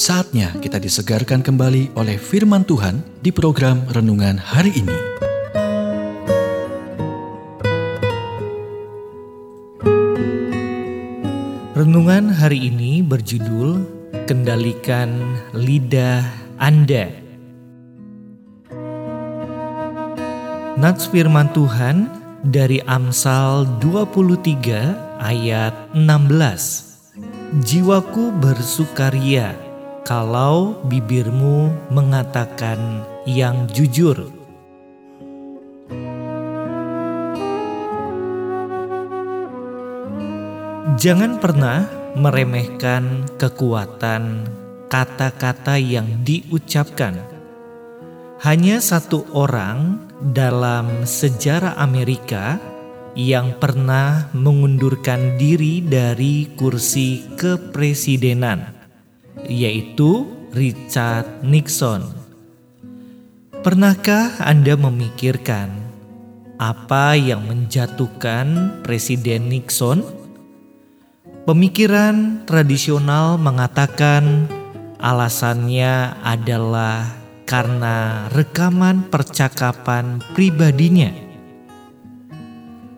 Saatnya kita disegarkan kembali oleh firman Tuhan di program renungan hari ini. Renungan hari ini berjudul Kendalikan Lidah Anda. Nats firman Tuhan dari Amsal 23 ayat 16. Jiwaku bersukaria kalau bibirmu mengatakan yang jujur. Jangan pernah meremehkan kekuatan kata-kata yang diucapkan. Hanya satu orang dalam sejarah Amerika yang pernah mengundurkan diri dari kursi kepresidenan yaitu Richard Nixon. Pernahkah Anda memikirkan apa yang menjatuhkan Presiden Nixon? Pemikiran tradisional mengatakan alasannya adalah karena rekaman percakapan pribadinya.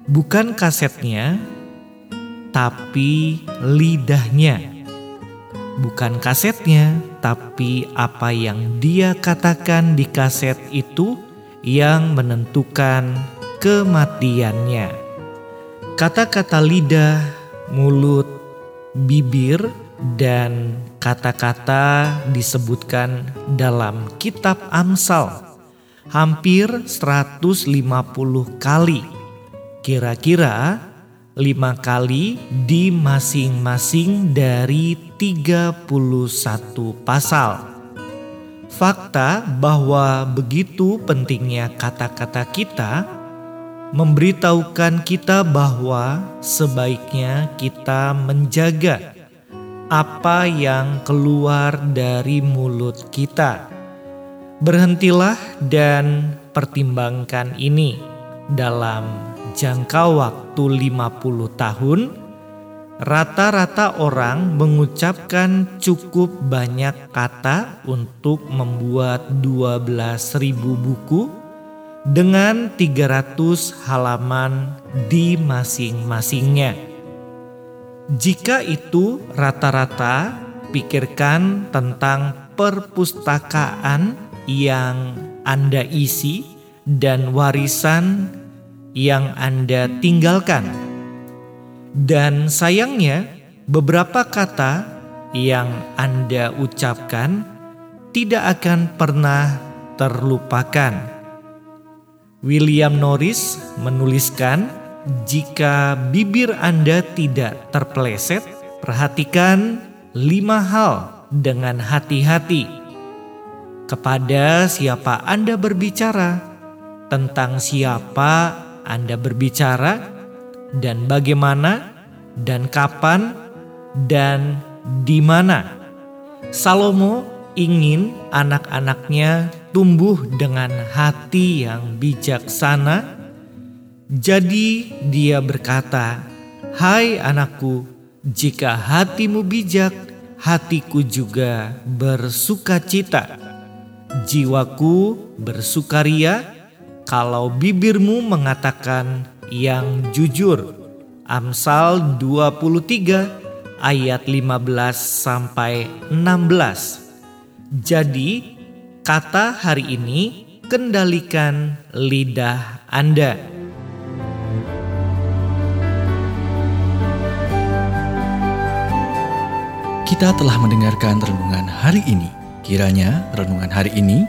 Bukan kasetnya, tapi lidahnya bukan kasetnya, tapi apa yang dia katakan di kaset itu yang menentukan kematiannya. Kata-kata lidah, mulut, bibir, dan kata-kata disebutkan dalam kitab Amsal hampir 150 kali. Kira-kira lima kali di masing-masing dari 31 pasal. Fakta bahwa begitu pentingnya kata-kata kita memberitahukan kita bahwa sebaiknya kita menjaga apa yang keluar dari mulut kita. Berhentilah dan pertimbangkan ini dalam jangka waktu 50 tahun, rata-rata orang mengucapkan cukup banyak kata untuk membuat 12.000 buku dengan 300 halaman di masing-masingnya. Jika itu rata-rata, pikirkan tentang perpustakaan yang Anda isi dan warisan yang Anda tinggalkan. Dan sayangnya, beberapa kata yang Anda ucapkan tidak akan pernah terlupakan. William Norris menuliskan, "Jika bibir Anda tidak terpeleset, perhatikan lima hal dengan hati-hati kepada siapa Anda berbicara, tentang siapa anda berbicara dan bagaimana dan kapan dan di mana. Salomo ingin anak-anaknya tumbuh dengan hati yang bijaksana. Jadi dia berkata, "Hai anakku, jika hatimu bijak, hatiku juga bersukacita. Jiwaku bersukaria kalau bibirmu mengatakan yang jujur. Amsal 23 ayat 15 sampai 16. Jadi, kata hari ini kendalikan lidah Anda. Kita telah mendengarkan renungan hari ini. Kiranya renungan hari ini